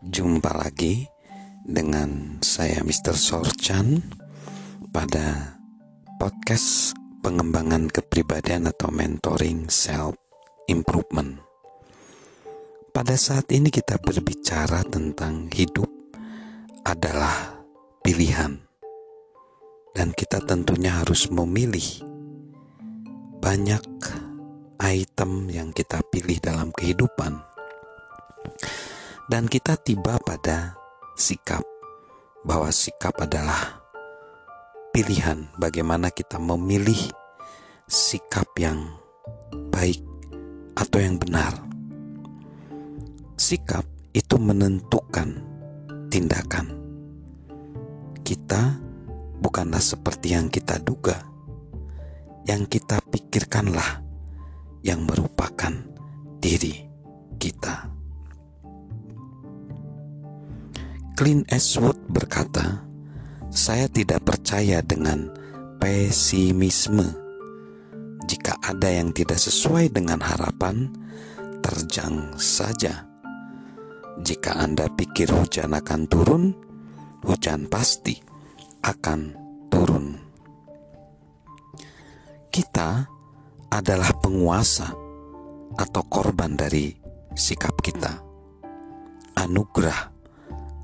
Jumpa lagi dengan saya Mr. Sorchan pada podcast pengembangan kepribadian atau mentoring self improvement. Pada saat ini kita berbicara tentang hidup adalah pilihan. Dan kita tentunya harus memilih banyak item yang kita pilih dalam kehidupan. Dan kita tiba pada sikap bahwa sikap adalah pilihan bagaimana kita memilih sikap yang baik atau yang benar. Sikap itu menentukan tindakan. Kita bukanlah seperti yang kita duga. Yang kita pikirkanlah yang merupakan diri kita. Clint Eastwood berkata, "Saya tidak percaya dengan pesimisme. Jika ada yang tidak sesuai dengan harapan, terjang saja. Jika Anda pikir hujan akan turun, hujan pasti akan turun." Kita adalah penguasa atau korban dari sikap kita. Anugerah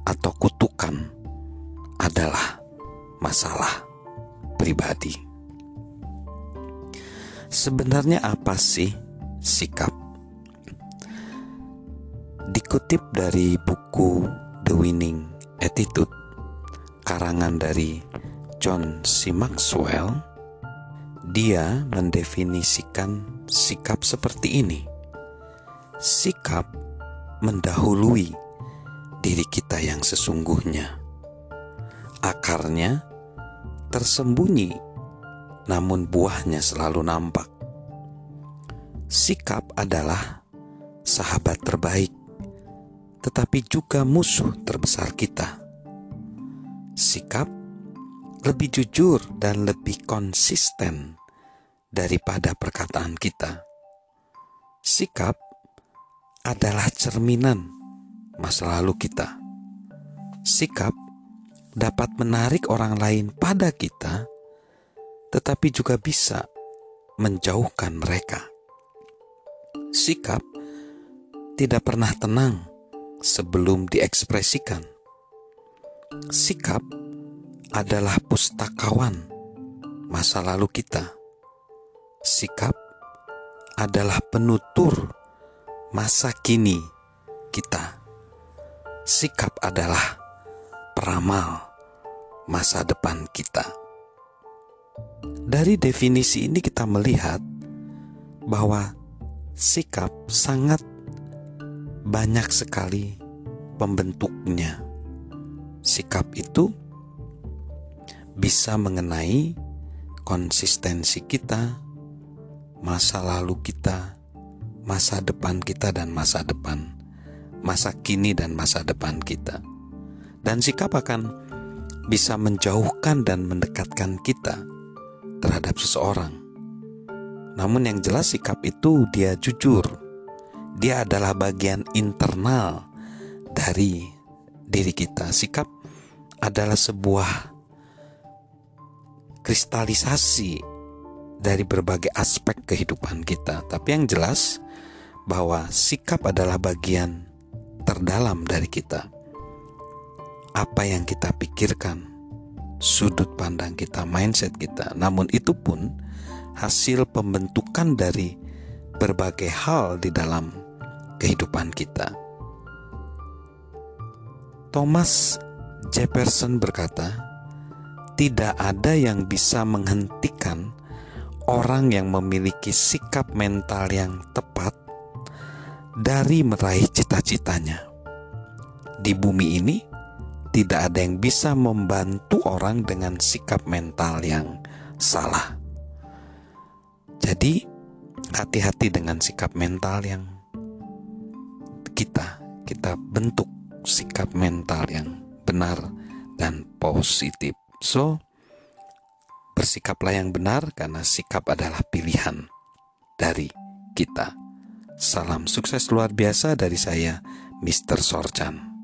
atau kutukan adalah masalah pribadi. Sebenarnya apa sih sikap? Dikutip dari buku The Winning Attitude karangan dari John C. Maxwell, dia mendefinisikan sikap seperti ini: sikap mendahului diri kita yang sesungguhnya. Akarnya tersembunyi, namun buahnya selalu nampak. Sikap adalah sahabat terbaik, tetapi juga musuh terbesar kita. Sikap lebih jujur dan lebih konsisten daripada perkataan kita. Sikap adalah cerminan masa lalu kita. Sikap dapat menarik orang lain pada kita, tetapi juga bisa menjauhkan mereka. Sikap tidak pernah tenang sebelum diekspresikan. Sikap adalah pustakawan masa lalu kita. Sikap adalah penutur masa kini kita. Sikap adalah peramal masa depan kita. Dari definisi ini kita melihat bahwa sikap sangat banyak sekali pembentuknya. Sikap itu bisa mengenai konsistensi kita, masa lalu kita, masa depan kita, dan masa depan, masa kini, dan masa depan kita. Dan sikap akan bisa menjauhkan dan mendekatkan kita terhadap seseorang. Namun, yang jelas, sikap itu dia jujur, dia adalah bagian internal dari diri kita. Sikap adalah sebuah kristalisasi dari berbagai aspek kehidupan kita. Tapi yang jelas bahwa sikap adalah bagian terdalam dari kita. Apa yang kita pikirkan, sudut pandang kita, mindset kita. Namun itu pun hasil pembentukan dari berbagai hal di dalam kehidupan kita. Thomas Jefferson berkata, tidak ada yang bisa menghentikan orang yang memiliki sikap mental yang tepat dari meraih cita-citanya. Di bumi ini, tidak ada yang bisa membantu orang dengan sikap mental yang salah. Jadi, hati-hati dengan sikap mental yang kita kita bentuk sikap mental yang benar dan positif. So, bersikaplah yang benar karena sikap adalah pilihan dari kita. Salam sukses luar biasa dari saya, Mr. Sorchan.